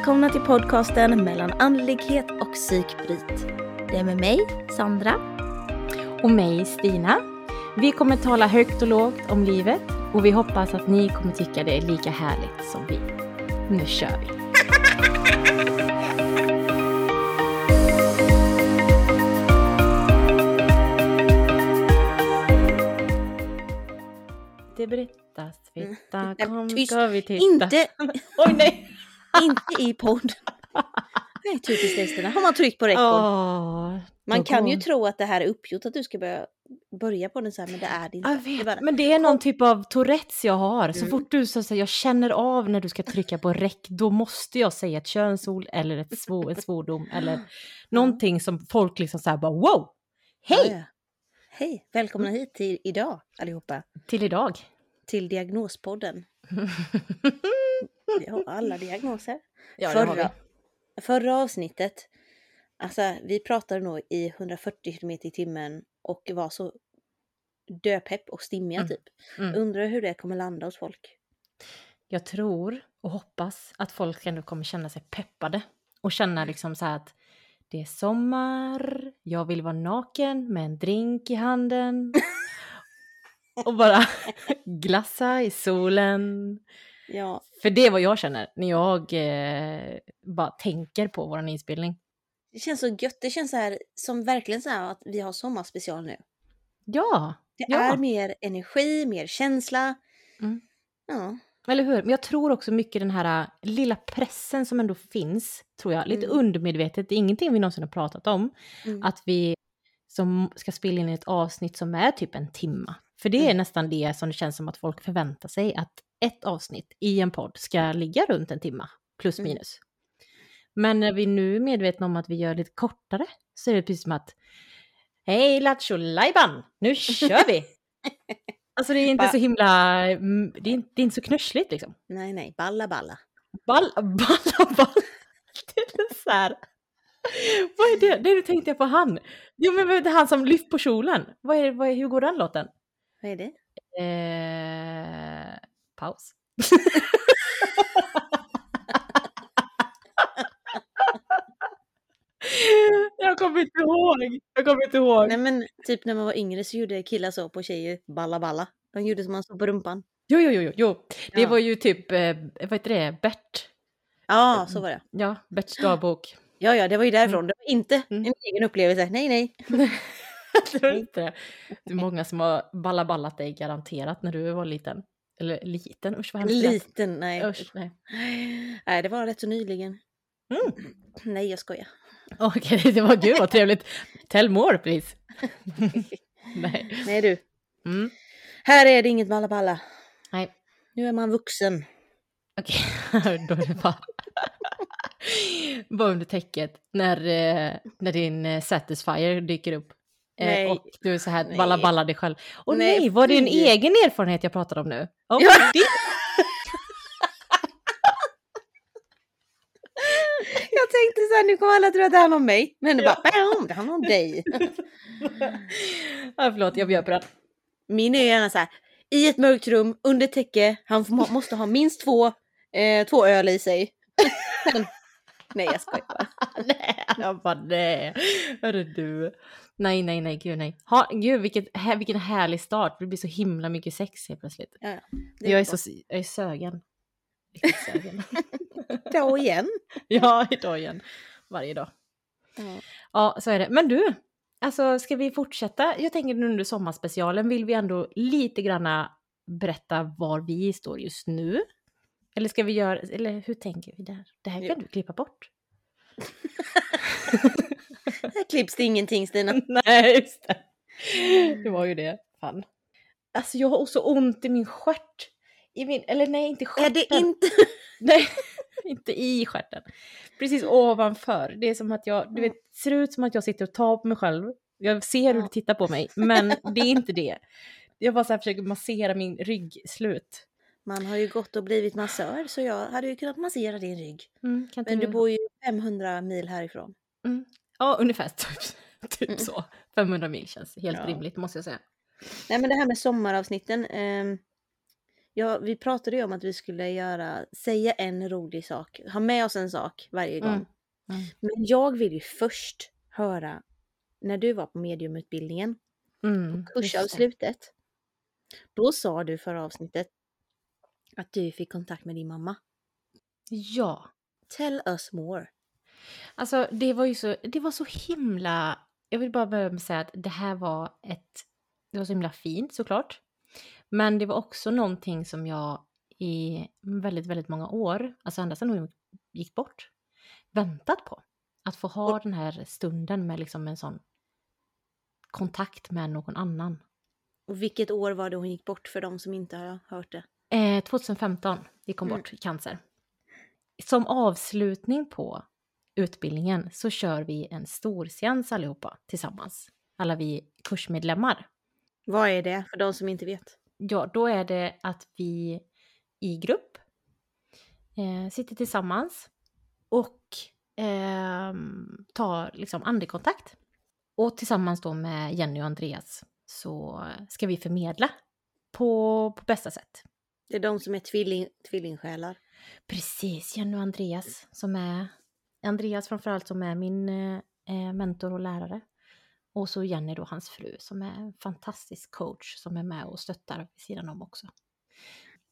Välkomna till podcasten mellan andlighet och psykbryt. Det är med mig, Sandra. Och mig, Stina. Vi kommer tala högt och lågt om livet och vi hoppas att ni kommer tycka det är lika härligt som vi. Nu kör vi! Det berättas fitta, Nej, kom ska vi titta. Inte, Oj nej! Inte i podd. Är typiskt dig Stina. Har man tryckt på rekord. Åh, man kan ju tro att det här är uppgjort, att du ska börja, börja på den så här, men det är det inte. Jag Det är vet, men det är någon typ av Tourettes jag har. Så Mm. fort du så säger jag känner av när du ska trycka på räck, då måste jag säga ett könsord eller ett svor, en svordom eller någonting som folk liksom så här bara wow! Hej! Ja, ja. Hej! Välkomna hit till idag allihopa. Till idag. Till Diagnospodden. Vi har alla diagnoser. ja, det har vi. förra, förra avsnittet, alltså vi pratade nog i 140 km i timmen och var så döpepp och stimmiga Mm. typ. Mm. Undrar hur det kommer landa hos folk. Jag tror och hoppas att folk ändå kommer känna sig peppade och känna liksom så här att det är sommar, jag vill vara naken med en drink i handen och bara glassa i solen. Ja, För det är vad jag känner när jag eh, bara tänker på våran inspelning. det känns så gött. Det känns så här som verkligen så här att vi har sommarspecial nu. Ja, Det Ja. är mer energi, mer känsla. Mm. Ja, eller hur? Men jag tror också mycket den här äh, lilla pressen som ändå finns, tror jag, lite Mm. undermedvetet, det är ingenting vi någonsin har pratat om, mm. att vi som ska spela in ett avsnitt som är typ en timma. För det är Mm. nästan det som det känns som att folk förväntar sig, att ett avsnitt i en podd ska ligga runt en timma, plus Mm. minus. Men när vi nu är medvetna om att vi gör lite kortare, så är det precis som att Hej Lattjo Lajban, nu kör vi! alltså det är inte Va? så himla, mm, det är inte, det är inte så knussligt liksom. nej, nej, balla balla. Ball, balla, balla. Det är så här. Vad är det? Det tänkte jag på han. Jo men det är han som lyft på kjolen. Vad är, vad är, hur går den låten? Vad är det? Eh, paus. jag kommer inte ihåg. Jag kommer inte ihåg. Nej men typ när man var yngre så gjorde killar så på tjejer, balla balla. De gjorde som man såg på rumpan. Jo, jo, jo, jo. Det Ja. var ju typ, eh, vad heter det, Bert? Ja, så var det. Ja, Berts dagbok. Ja, ja, det var ju därifrån. Det var inte Mm. en egen upplevelse. Nej, nej. det var inte det. Det är många som har ballaballat dig garanterat när du var liten. Eller liten, usch vad hemskt. Liten, nej. Usch, nej. Nej, det var rätt så nyligen. Mm. Nej, jag skojar. Okej, det var gud vad trevligt. Tell more please. nej. Nej du, Mm. här är det inget balla balla. Nej. Nu är man vuxen. Okej, då är det bara... bara under täcket när, eh, när din eh, Satisfyer dyker upp. Eh, Nej. och du är så här Nej. balla ballar dig själv. Och Nej, nej, var det en fy. egen erfarenhet jag pratade om nu? Oh, Ja. det, Jag tänkte så här, nu kommer alla tro att det handlar om mig. Men det Ja. bara, bam, det handlar om dig. ja, förlåt, jag bjöd på den. Min är gärna så här, i ett mörkt rum, under täcke, han måste ha minst två, eh, två öl i sig. Nej, jag skojar bara. nej, jag bara nej. Hörru du. Nej, nej, nej, gud nej. Ha, gud, vilket, här, vilken härlig start. Det blir så himla mycket sex helt plötsligt. Ja, ja. Det Jag är, så, jag är sögen. Då igen. ja, idag igen. Varje dag. Ja. Ja, så är det. Men du, alltså ska vi fortsätta? Jag tänker nu under sommarspecialen vill vi ändå lite granna berätta var vi står just nu. Eller ska vi göra, eller hur tänker vi där? Det här kan Jo. du klippa bort. Här klipps det ingenting Stina. Nej, just det. Det var ju det. Fan. Alltså jag har så ont i min stjärt. I min, eller nej, inte Är stjärten. det inte... Nej, inte i stjärten. Precis ovanför. Det är som att jag, du vet, ser ut som att jag sitter och tar på mig själv. Jag ser hur Ja. du tittar på mig, men det är inte det. Jag bara så försöker massera min ryggslut. Man har ju gått och blivit massör så jag hade ju kunnat massera din rygg. Mm, Men du bor ju 500 mil härifrån. Ja, ungefär typ, typ Mm. så. 500 mil känns helt Ja. rimligt måste jag säga. Nej men det här med sommaravsnitten. ehm, Ja, vi pratade ju om att vi skulle göra, säga en rolig sak, ha med oss en sak varje gång. Mm. Mm. Men jag vill ju först höra när du var på mediumutbildningen, Mm, det. kursavslutet. Då sa du förra avsnittet att du fick kontakt med din mamma. Ja. Tell us more. Alltså det var ju så, det var så himla, jag vill bara börja med att säga att det här var ett, det var så himla fint såklart. Men det var också någonting som jag i väldigt, väldigt många år, alltså ända sedan hon gick bort, väntat på. Att få ha den här stunden med liksom en sån kontakt med någon annan. Och vilket år var det hon gick bort för de som inte har hört det? Eh, 2015 gick hon bort i cancer. Som avslutning på utbildningen så kör vi en storseans allihopa tillsammans. Alla vi kursmedlemmar. Vad är det för de som inte vet? Ja, då är det att vi i grupp eh, sitter tillsammans och eh, tar liksom andekontakt. Och tillsammans då med Jenny och Andreas så ska vi förmedla på, på bästa sätt. Det är de som är tvilling, tvillingsjälar. Precis, Jenny och Andreas som är Andreas framförallt som är min eh, mentor och lärare. Och så Jenny då, hans fru, som är en fantastisk coach som är med och stöttar vid sidan om också.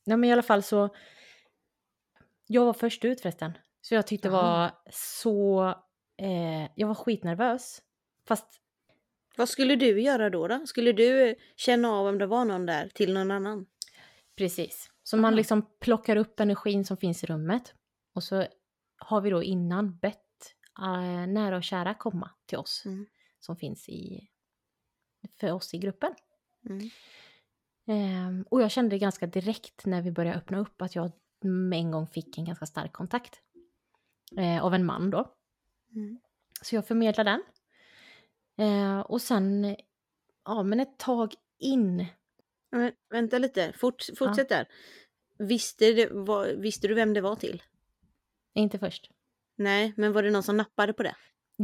Ja men i alla fall så, jag var först ut förresten. Så jag tyckte det var så, eh, jag var skitnervös. Fast Vad skulle du göra då? då? Skulle du känna av om det var någon där till någon annan? Precis. Så man Aha. liksom plockar upp energin som finns i rummet. Och så har vi då innan bett eh, nära och kära komma till oss. Mm. Som finns i, för oss i gruppen. Mm. Ehm, och jag kände ganska direkt när vi började öppna upp att jag med en gång fick en ganska stark kontakt. Eh, av en man då. Mm. Så jag förmedlade den. Eh, och sen, ja men ett tag in. Men, vänta lite, Fort, fortsätt där. Visste, det, vad, visste du vem det var till? Inte först. Nej, men var det någon som nappade på det?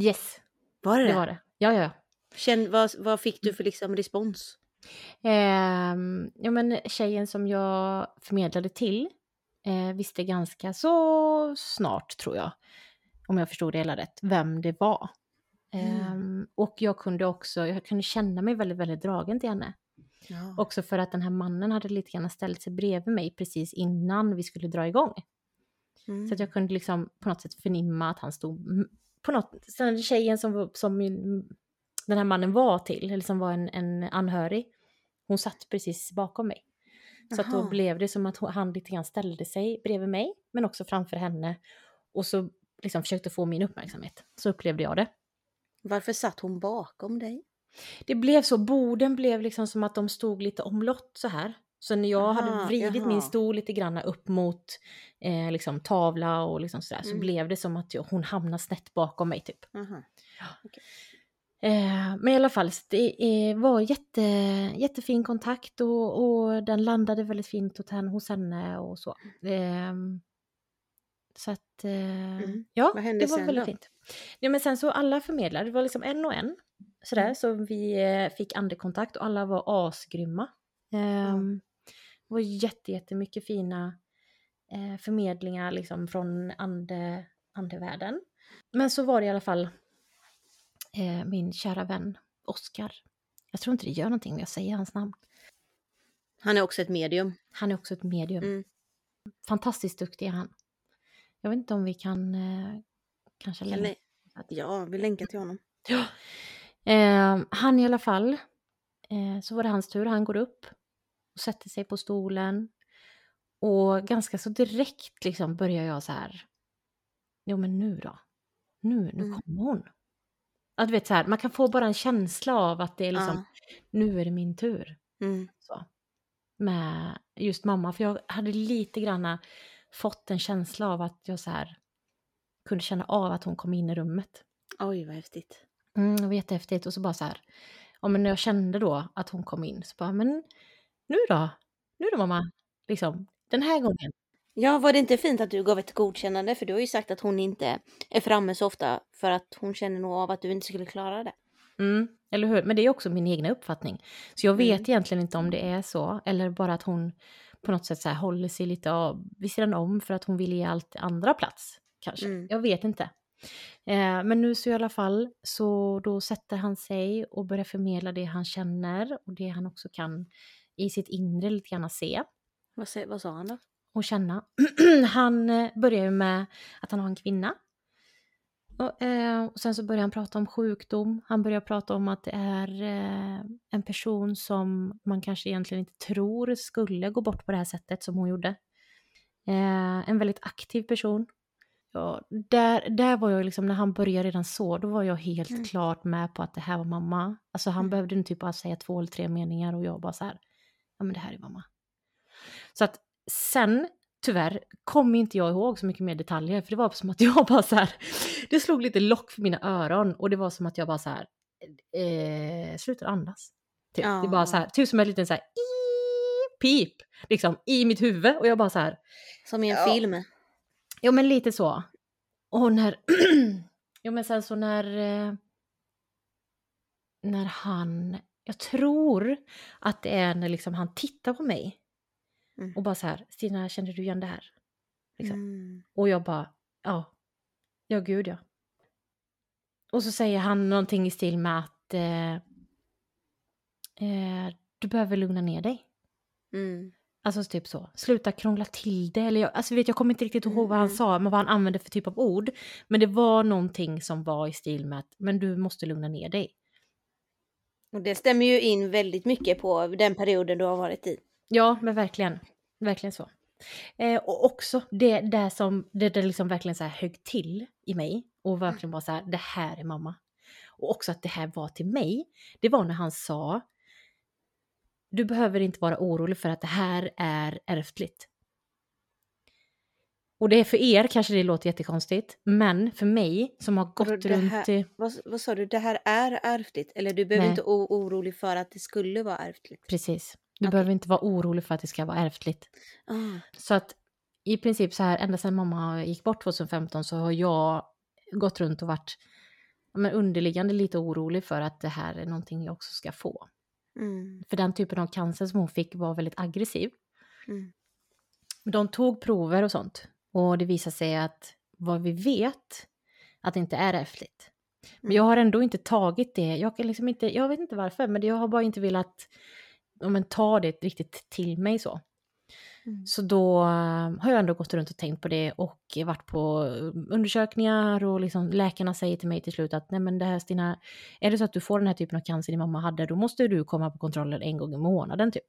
Yes, Var det det var det. Ja, ja, ja. Känn, vad, vad fick du för liksom respons? Ehm, ja men tjejen som jag förmedlade till eh, visste ganska så snart tror jag, om jag förstod det hela rätt, vem det var. Ehm, och jag kunde också, jag kunde känna mig väldigt, väldigt dragen till henne. Ja. Också för att den här mannen hade lite grann ställt sig bredvid mig precis innan vi skulle dra igång. Mm. Så att jag kunde liksom på något sätt förnimma att han stod på något, så den tjejen som, som den här mannen var till, eller som var en, en anhörig, hon satt precis bakom mig. Så att då blev det som att han lite grann ställde sig bredvid mig, men också framför henne. Och så liksom försökte få min uppmärksamhet. Så upplevde jag det. Varför satt hon bakom dig? Det blev så, borden blev liksom som att de stod lite omlott så här. Så när jag hade Aha, vridit jaha. min stol lite grann upp mot eh, liksom tavla och liksom sådär, så Mm. blev det som att jag, hon hamnade snett bakom mig typ. Aha. Eh, men i alla fall, så det eh, var jätte, jättefin kontakt och, och den landade väldigt fint hos henne, hos henne och så. Ehm, så att, eh, Mm. ja, det var väldigt då? fint. Ja, men sen så alla förmedlare, det var liksom en och en sådär, Mm. så vi eh, fick andekontakt och alla var asgrymma. Ehm, Det var jätte, jättemycket fina eh, förmedlingar liksom från ande, andevärlden. Men så var det i alla fall eh, min kära vän Oskar. Jag tror inte det gör någonting om jag säger hans namn. Han är också ett medium. Han är också ett medium. Mm. Fantastiskt duktig är han. Jag vet inte om vi kan kanske länka. Ja, vi länkar till honom. Ja. Eh, han i alla fall, eh, så var det hans tur. Han går upp och sätter sig på stolen. Och ganska så direkt liksom börjar jag så här. Jo men nu då? Nu, nu Mm. kommer hon. Att du vet så här, man kan få bara en känsla av att det är liksom, Ja. nu är det min tur. Mm. Så. Med just mamma, för jag hade lite granna fått en känsla av att jag så här kunde känna av att hon kom in i rummet. Oj, vad häftigt. Mm, det var jättehäftigt. Och så bara så här, ja men när jag kände då att hon kom in så bara, men nu då? Nu då mamma? Liksom, den här gången. Ja, var det inte fint att du gav ett godkännande? För du har ju sagt att hon inte är framme så ofta för att hon känner nog av att du inte skulle klara det. Mm, eller hur? Men det är också min egna uppfattning. Så jag vet Mm. egentligen inte om det är så, eller bara att hon på något sätt så här håller sig lite av, vid sidan om för att hon vill ge allt andra plats. Kanske, Mm. jag vet inte. Eh, men nu så i alla fall, så då sätter han sig och börjar förmedla det han känner och det han också kan i sitt inre lite grann se Vad, sä- vad sa han då? och känna. han eh, börjar ju med att han har en kvinna. Och, eh, och sen så börjar han prata om sjukdom. Han börjar prata om att det är eh, en person som man kanske egentligen inte tror skulle gå bort på det här sättet som hon gjorde. Eh, en väldigt aktiv person. Ja, där, där var jag liksom, när han började redan så, då var jag helt Mm. klart med på att det här var mamma. Alltså han Mm. behövde inte typ bara säga två eller tre meningar och jag bara så här, ja men det här är mamma. Så att sen, tyvärr, kommer inte jag ihåg så mycket mer detaljer, för det var som att jag bara så här, det slog lite lock för mina öron och det var som att jag bara så här, eh, slutade andas. Typ. Det är bara så här, typ som en liten så här, pip, liksom, i mitt huvud och jag bara så här, Som i en Ja. film. Ja men lite så. Och när... ja men sen så när... eh, När han... Jag tror att det är när liksom han tittar på mig Mm. och bara så här, Stina känner du igen det här? Liksom. Mm. Och jag bara, ja. Ja gud ja. Och så säger han någonting i stil med att eh, eh, du behöver lugna ner dig. Mm. Alltså typ så, sluta krångla till det. Eller jag, alltså vet, jag kommer inte riktigt ihåg vad han Mm. sa, men vad han använde för typ av ord. Men det var någonting som var i stil med att, men du måste lugna ner dig. Och det stämmer ju in väldigt mycket på den perioden du har varit i. Ja, men verkligen. Verkligen så. Eh, och också det där som, det där liksom verkligen så här högg till i mig. Och verkligen bara så här, det här är mamma. Och också att det här var till mig. Det var när han sa, du behöver inte vara orolig för att det här är ärftligt. Och det är för er kanske det låter jättekonstigt, men för mig som har gått det runt här- i... Vad, vad sa du, det här är ärftligt? Eller du behöver Nej. inte vara orolig för att det skulle vara ärftligt? Precis. Du Okej. behöver inte vara orolig för att det ska vara ärftligt. Ah. Så att i princip så här, ända sedan mamma gick bort 2015 så har jag gått runt och varit men underliggande lite orolig för att det här är någonting jag också ska få. Mm. För den typen av cancer som hon fick var väldigt aggressiv. Mm. De tog prover och sånt och det visade sig att vad vi vet att det inte är ärftligt. Men Mm. jag har ändå inte tagit det, jag, liksom inte, jag vet inte varför, men jag har bara inte velat ja, men, ta det riktigt till mig så. Mm. Så då eh, har jag ändå gått runt och tänkt på det och varit på eh, undersökningar och liksom läkarna säger till mig till slut att nej men det här Stina, är det så att du får den här typen av cancer din mamma hade då måste du komma på kontroller en gång i månaden typ.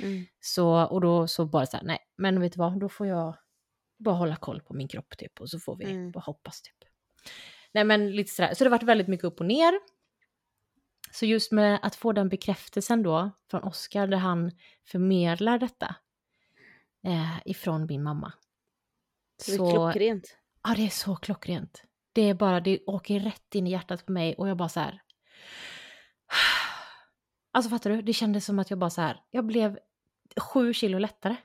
Mm. Så, och då så bara så här, nej men vet du vad, då får jag bara hålla koll på min kropp typ och så får vi Mm. bara hoppas typ. Nej men lite sådär, så det har varit väldigt mycket upp och ner. Så just med att få den bekräftelsen då från Oskar där han förmedlar detta eh, ifrån min mamma. Så det är klockrent. Ja, det är så klockrent. Det är bara, det åker rätt in i hjärtat på mig och jag bara så här. Alltså fattar du? Det kändes som att jag bara så här, jag blev sju kilo lättare.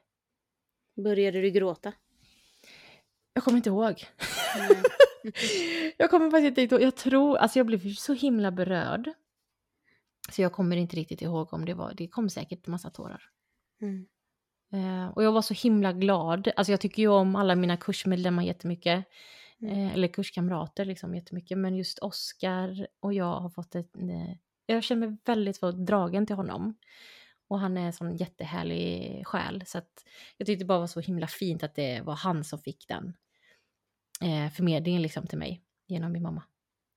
Började du gråta? Jag kommer inte ihåg. Jag kommer faktiskt inte ihåg. Jag tror, alltså jag blev så himla berörd. Så jag kommer inte riktigt ihåg om det var, det kom säkert massa tårar. Mm. Eh, och jag var så himla glad. Alltså jag tycker ju om alla mina kursmedlemmar jättemycket. Mm. Eh, eller kurskamrater liksom jättemycket. Men just Oskar och jag har fått ett... Eh, jag känner mig väldigt dragen till honom. Och han är en sån jättehärlig själ. Så att jag tyckte det bara var så himla fint att det var han som fick den eh, förmedlingen liksom till mig. Genom min mamma.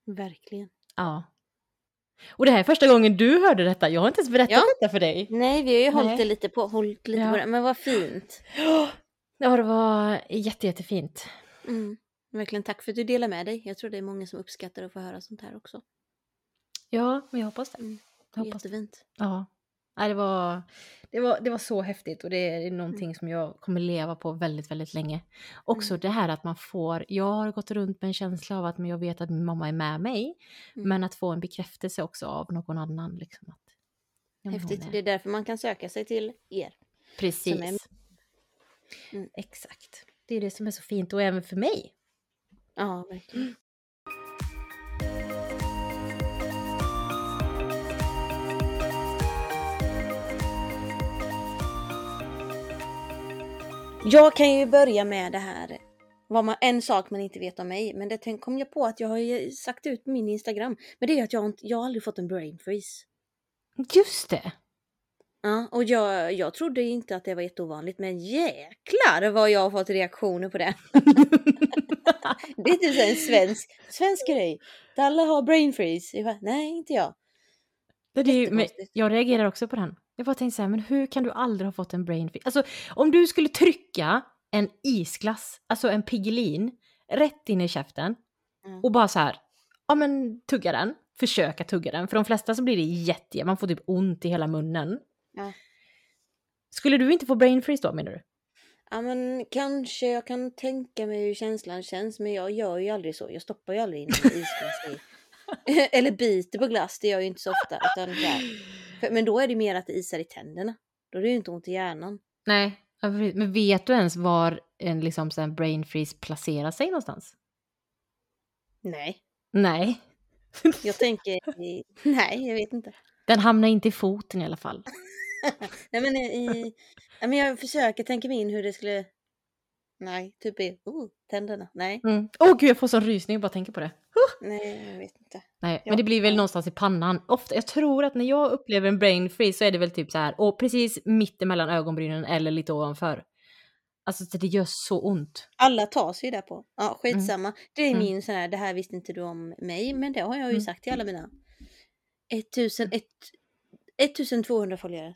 Verkligen. Ja. Och det här är första gången du hörde detta. Jag har inte ens berättat Ja. detta för dig. Nej, vi har ju Nej. hållit det lite på, hållit lite Ja. på det. Men vad fint. Ja, det var jätte, jättefint. Mm. Verkligen tack för att du delar med dig. Jag tror det är många som uppskattar att få höra sånt här också. Ja, men jag hoppas det. Mm. Jag hoppas det. Jättefint. Ja. Det, var, det, var, det var så häftigt och det är någonting som jag kommer leva på väldigt, väldigt länge. Också Mm. det här att man får, jag har gått runt med en känsla av att men jag vet att min mamma är med mig, Mm. men att få en bekräftelse också av någon annan. Liksom, att, ja, Häftigt. är- Det är därför man kan söka sig till er. Precis. är- Mm. Exakt. Det är det som är så fint och även för mig. Ja, verkligen. Jag kan ju börja med det här. Vad man, en sak man inte vet om mig. Men det tänk- kom jag på att jag har ju sagt ut på min Instagram. Men det är att jag, inte- jag har aldrig fått en brain freeze. Just det! Ja, och jag, jag trodde inte att det var jätteovanligt. Men jäklar vad jag har fått reaktioner på det. Det är typ en svensk, svensk grej. Alla har brain freeze. Jag bara, nej, inte jag. Det är men jag reagerar också på den. Jag bara tänkte så här, men hur kan du aldrig ha fått en brain freeze? Alltså om du skulle trycka en isglass, alltså en Piggelin, rätt in i käften Mm. och bara så här, ja men tugga den, försöka tugga den. För de flesta så blir det jätte, man får typ ont i hela munnen. Ja. Skulle du inte få brain freeze då menar du? Ja men kanske jag kan tänka mig hur känslan känns men jag gör ju aldrig så. Jag stoppar ju aldrig in en isglass i. Eller biter på glass, det gör jag ju inte så ofta. Utan. För- Men då är det mer att det isar i tänderna. Då är det ju inte ont i hjärnan. Nej, men vet du ens var en liksom så brain freeze placerar sig någonstans? Nej, Nej, jag tänker... Nej, jag vet inte. den hamnar inte i foten i alla fall. Nej men i... Ja, men jag försöker tänka mig in hur det skulle... Nej, typ i... Oh, tänderna. Nej, Mm. Åh gud, jag får sån rysning och bara tänker på det. Nej, jag vet inte. Nej, Ja. men det blir väl någonstans i pannan. Ofta, jag tror att när jag upplever en brain freeze så är det väl typ så här, och precis mitt emellan ögonbrynen eller lite ovanför. Alltså så det gör så ont. Alla tar sig ju där på. Ja, skitsamma. Det är Mm. min sån här, det här visste inte du om mig, men det har jag ju Mm. sagt till alla mina 1001 1200 följare.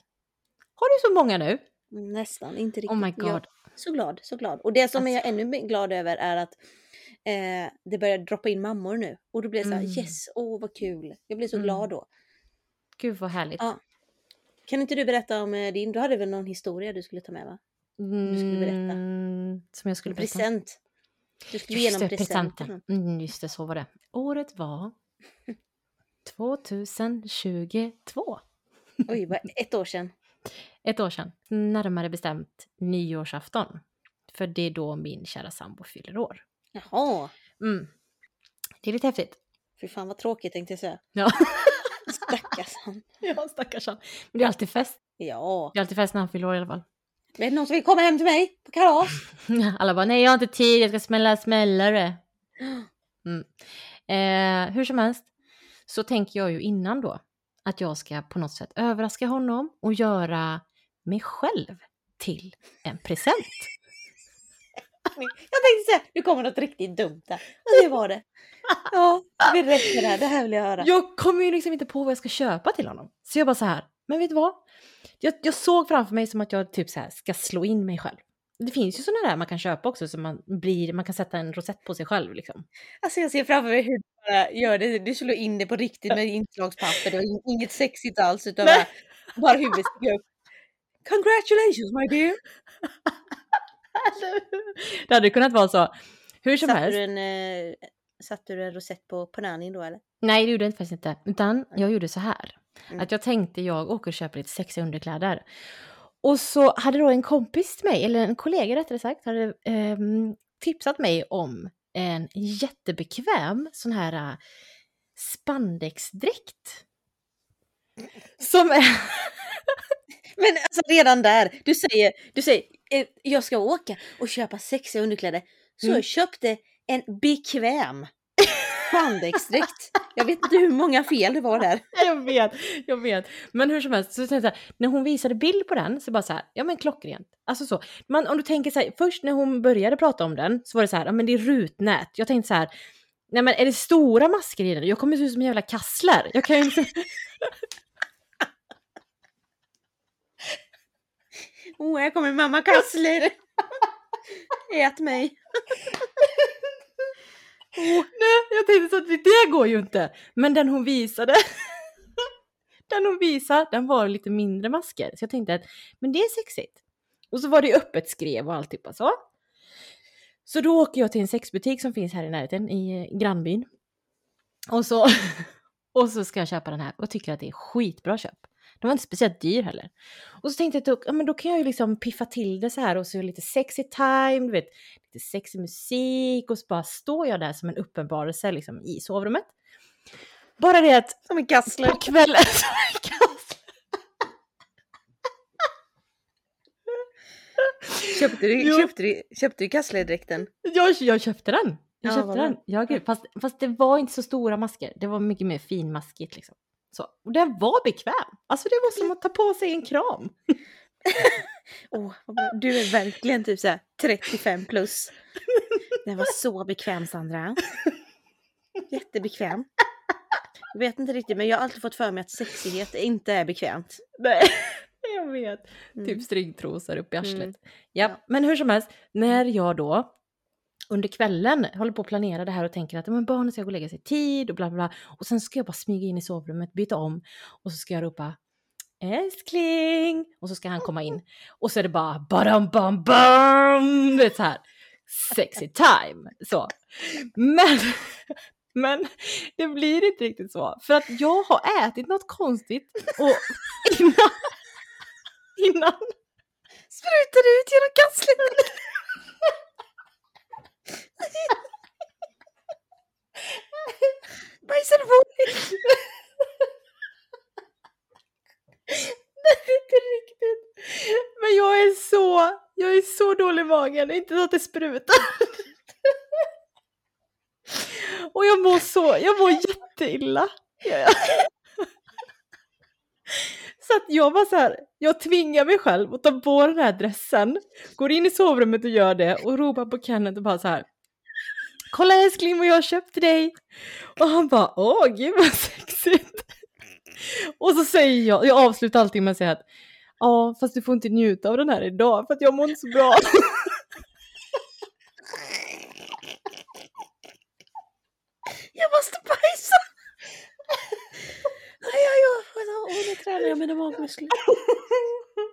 Har du så många nu? Mm, Nästan, inte riktigt. Oh my Jag god. så glad, så glad. Och det som jag Alltså. är ännu mer glad över är att eh, det börjar droppa in mammor nu. Och då blir jag så här, Mm. yes, åh vad kul. Jag blir så Mm. glad då. Gud vad härligt. Ja. Kan inte du berätta om eh, din? Du hade väl någon historia du skulle ta med va? skulle berätta. Mm, som jag skulle berätta. Present. Du skulle Just det, present. presenten. Mm, just det, så var det. Året var 2022. Oj, ett år sedan. Ett år sedan. Närmare bestämt nyårsafton. För det är då min kära sambo fyller år. Jaha. Mm. Det är lite häftigt. Fy fan vad tråkigt tänkte jag säga. Ja, Stackars han. ja stackars han. Men det är alltid fest. Ja. Det är alltid fest när han fyller år i alla fall. Det någon som vill komma hem till mig på kalas? Alla bara, nej jag har inte tid, jag ska smälla smällare. Mm. Eh, hur som helst så tänker jag ju innan då att jag ska på något sätt överraska honom och göra mig själv till en present. Jag tänkte säga, nu kommer något riktigt dumt där. Och det var det. Ja, berätta det här. Det här vill jag höra. Jag kommer ju liksom inte på vad jag ska köpa till honom. Så jag bara så här, men vet du vad? Jag, jag såg framför mig som att jag typ så här ska slå in mig själv. Det finns ju sådana där man kan köpa också som man blir, man kan sätta en rosett på sig själv liksom. Alltså jag ser framför mig hur du bara gör det. Du slår in det på riktigt med inslagspapper. Det var in- inget sexigt alls utan bara, bara huvudet sticker upp. Congratulations my dear! det hade kunnat vara så. Hur som Satte helst. du en, eh, satte du en rosett på pananin då eller? Nej, det gjorde jag inte, faktiskt inte. Utan jag gjorde så här. Mm. Att jag tänkte jag åker och köper lite sexiga underkläder. Och så hade då en kompis till mig, eller en kollega rättare sagt, hade ehm, tipsat mig om en jättebekväm sån här äh, spandexdräkt. Som är... Men alltså redan där, du säger, du säger eh, jag ska åka och köpa sexiga underkläder. Så Mm. jag köpte en bekväm spandexdräkt. Jag vet inte hur många fel det var där. jag vet, jag vet. Men hur som helst, så så här, när hon visade bild på den så bara så här, ja men klockrent. Alltså så. Man, om du tänker så här, först när hon började prata om den så var det så här, ja men det är rutnät. Jag tänkte så här, nej men är det stora masker i den? Jag kommer se ut som en jävla kassler. Jag kan ju inte... Åh, här kommer mamma Kassler. Ät mig. Nej, jag tänkte så att det går ju inte. Men den hon visade, den hon visade, den var lite mindre masker. Så jag tänkte att, men det är sexigt. Och så var det öppet skrev och alltihopa så. Så då åker jag till en sexbutik som finns här i närheten i eh, grannbyn. Och så, och så ska jag köpa den här och tycker att det är skitbra köp. Den var inte speciellt dyr heller. Och så tänkte jag att då, ja, men då kan jag ju liksom piffa till det så här och så lite sexy time, du vet, lite sexig musik och så bara står jag där som en uppenbarelse liksom i sovrummet. Bara det att Som en Kassler. på kvällen... köpte du, Jo. köpte du, köpte du kassledräkten? Jag, jag köpte den. Jag Ja, köpte den. Ja, gud. Fast, fast det var inte så stora masker. Det var mycket mer finmaskigt liksom. Så. Och den var bekväm. Alltså det var som att ta på sig en kram. Bra. Du är verkligen typ såhär 35 plus. Den var så bekväm Sandra. Jättebekväm. Jag vet inte riktigt men jag har alltid fått för mig att sexighet inte är bekvämt. Nej, jag vet. Mm. Typ stringtrosor upp i arslet. Mm. Ja. men hur som helst, när jag då under kvällen håller på att planera det här och tänker att men barnen ska gå och lägga sig i tid och bla bla bla. Och sen ska jag bara smyga in i sovrummet, byta om och så ska jag ropa älskling och så ska han komma in. Och så är det bara badam bam bam! Det är så här sexy time. Så. Men, men det blir inte riktigt så. För att jag har ätit något konstigt och innan, innan Sprutar ut genom kasslet? Bajsar du Nej, det är inte riktigt. Men jag är så, jag är så dålig i magen, inte så att det sprutar. Och jag mår så, jag mår jätteilla. Ja, ja. Så att jag var så här, jag tvingar mig själv att ta på den här dressen, går in i sovrummet och gör det och ropar på Kenneth och bara så här. Kolla älskling vad jag har köpt till dig. Och han bara, åh gud vad sexigt. Och så säger jag, jag avslutar allting med att säga att ja fast du får inte njuta av den här idag för att jag mår inte så bra. Jag måste bara Åh, nu tränar jag mina magmuskler.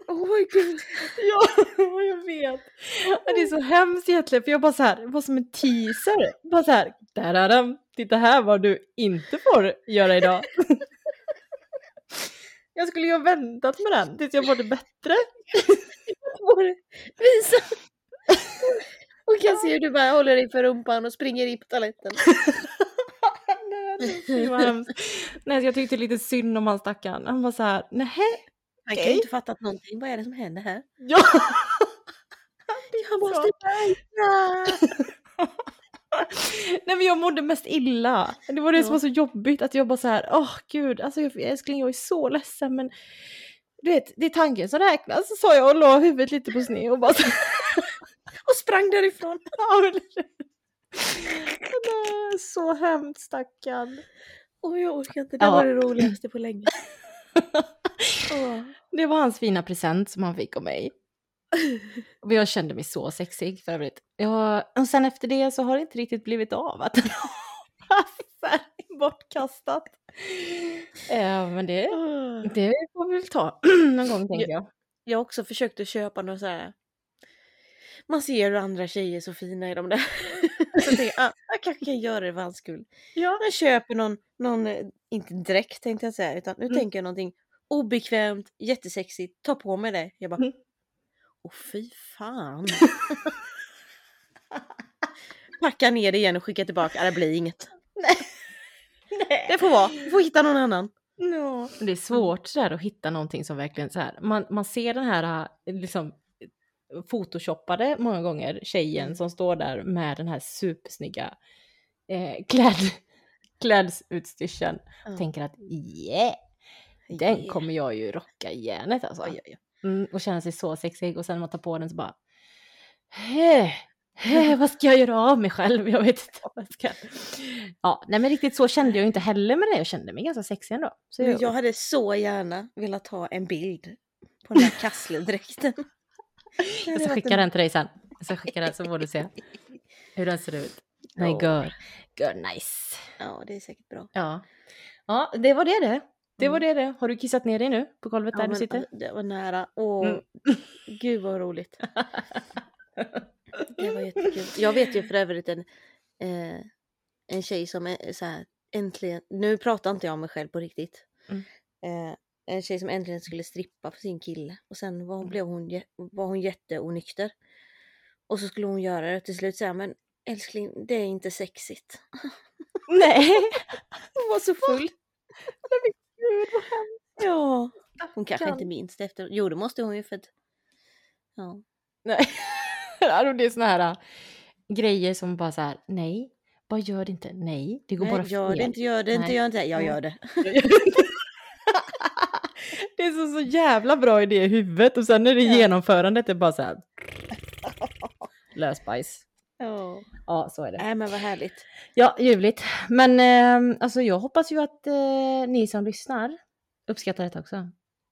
Oh, gud. ja, jag vet. Det är så hemskt egentligen för jag bara så här, var som en teaser. Bara så här, där titta här vad du inte får göra idag. Jag skulle ju ha väntat med den tills jag mådde bättre. Visa! Och kan se hur du bara håller dig för rumpan och springer in på toaletten. Nej, hemskt. Jag tyckte lite synd om han stackaren. Han var så här, nej. Han kan ju inte fattat någonting. Vad är det som händer här? Ja. Jag måste bajsa! Nej men jag mådde mest illa. Det var det som Ja. var så jobbigt att jag bara så här, åh gud, alltså jag, älskling jag är så ledsen men du vet, det är tanken som räknas, så sa jag och la huvudet lite på sned och bara så, Och sprang därifrån. är så hemskt stackarn. Åh, jag orkar inte. Det Ja. var det roligaste på länge. Åh. Det var hans fina present som han fick av mig. Och jag kände mig så sexig för övrigt. Jag, och sen efter det så har det inte riktigt blivit av att bortkastat. Eh, men det, det får vi väl ta någon gång tänker jag. Jag har också försökt att köpa något så här. Man ser hur andra tjejer är så fina i de där. så jag tänker, ah, jag kanske kan göra det för hans skull. Ja. Jag köper någon, någon eh, inte dräkt tänkte jag säga, utan nu Mm. tänker jag någonting obekvämt, jättesexigt, ta på mig det. Jag bara, Mm. åh fy fan. Packa ner det igen och skicka tillbaka, det blir inget. Nej. Det får vara, vi får hitta någon annan. No. Det är svårt så här, att hitta någonting som verkligen så här, man, man ser den här eh, liksom photoshoppade många gånger tjejen Mm. som står där med den här supersnygga eh, kläd, klädutstyrseln. Ja. Tänker att yeah, den kommer jag ju rocka järnet alltså. Oj, oj, oj. Mm, och känner sig så sexig och sen när man tar på den så bara "Hä, hä, vad ska jag göra av mig själv? Jag vet inte vad jag ska. Ja, nej men riktigt så kände jag inte heller med det. Jag kände mig ganska sexig ändå. Så jag, jag hade så gärna velat ha en bild på den här kassledräkten. Jag ska skicka den till dig sen. Jag ska skicka den så får du se hur den ser ut. Nej, Ja. gör. Gör nice. Ja, det är säkert bra. Ja. ja, det var det det. Det var Mm. det det. Har du kissat ner dig nu på golvet där Ja, du sitter? alltså, det var nära. Åh, Mm. gud vad roligt. Det var jättekul. Jag vet ju för övrigt en, eh, en tjej som är så här, äntligen, nu pratar inte jag om mig själv på riktigt. Mm. Eh, en tjej som äntligen skulle strippa för sin kille och sen var, Mm. blev hon, var hon jätteonykter. Och så skulle hon göra det till slut säga men älskling det är inte sexigt. Nej! Hon var så full. Gud vad hemskt. Ja. Hon kanske Stackarn. inte minns det efter. Jo det måste hon ju för att... Ja. Nej. och det är såna här äh, grejer som bara så här, nej, bara gör det inte, nej, det går bara Nej, fel. gör det inte, gör det inte, Nej. gör inte. Jag Nej. gör det. Det är så, så jävla bra idé i huvudet och sen är det Ja. genomförandet är bara så här. Lösbajs. Ja. Ja, så är det. Nej men vad härligt. Ja, ljuvligt. Men eh, alltså jag hoppas ju att eh, ni som lyssnar uppskattar detta också.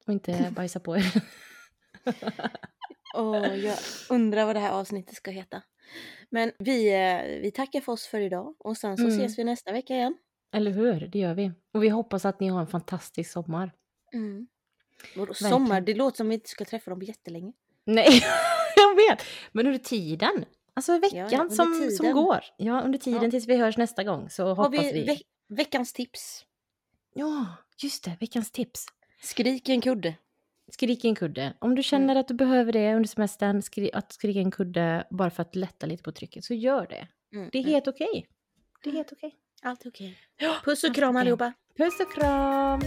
Och inte bajsar på er. Och jag undrar vad det här avsnittet ska heta. Men vi, eh, vi tackar för oss för idag och sen så Mm. ses vi nästa vecka igen. Eller hur? Det gör vi. Och vi hoppas att ni har en fantastisk sommar. Mm. Vadå, sommar, det låter som vi inte ska träffa dem på jättelänge. Nej, jag vet. Men under tiden. Alltså veckan Ja, som, som tiden. går. Ja, under tiden Ja. tills vi hörs nästa gång så Har hoppas vi vi. ve- veckans tips? Ja, just det. Veckans tips. Skrik i en kudde. Skrik i en kudde. Om du känner att du behöver det under semestern, skri- att skrika en kudde bara för att lätta lite på trycket, så gör det. Mm, Det är mm. helt okej. Det är helt okej. Allt okej. Puss och kram allihopa. Puss och kram!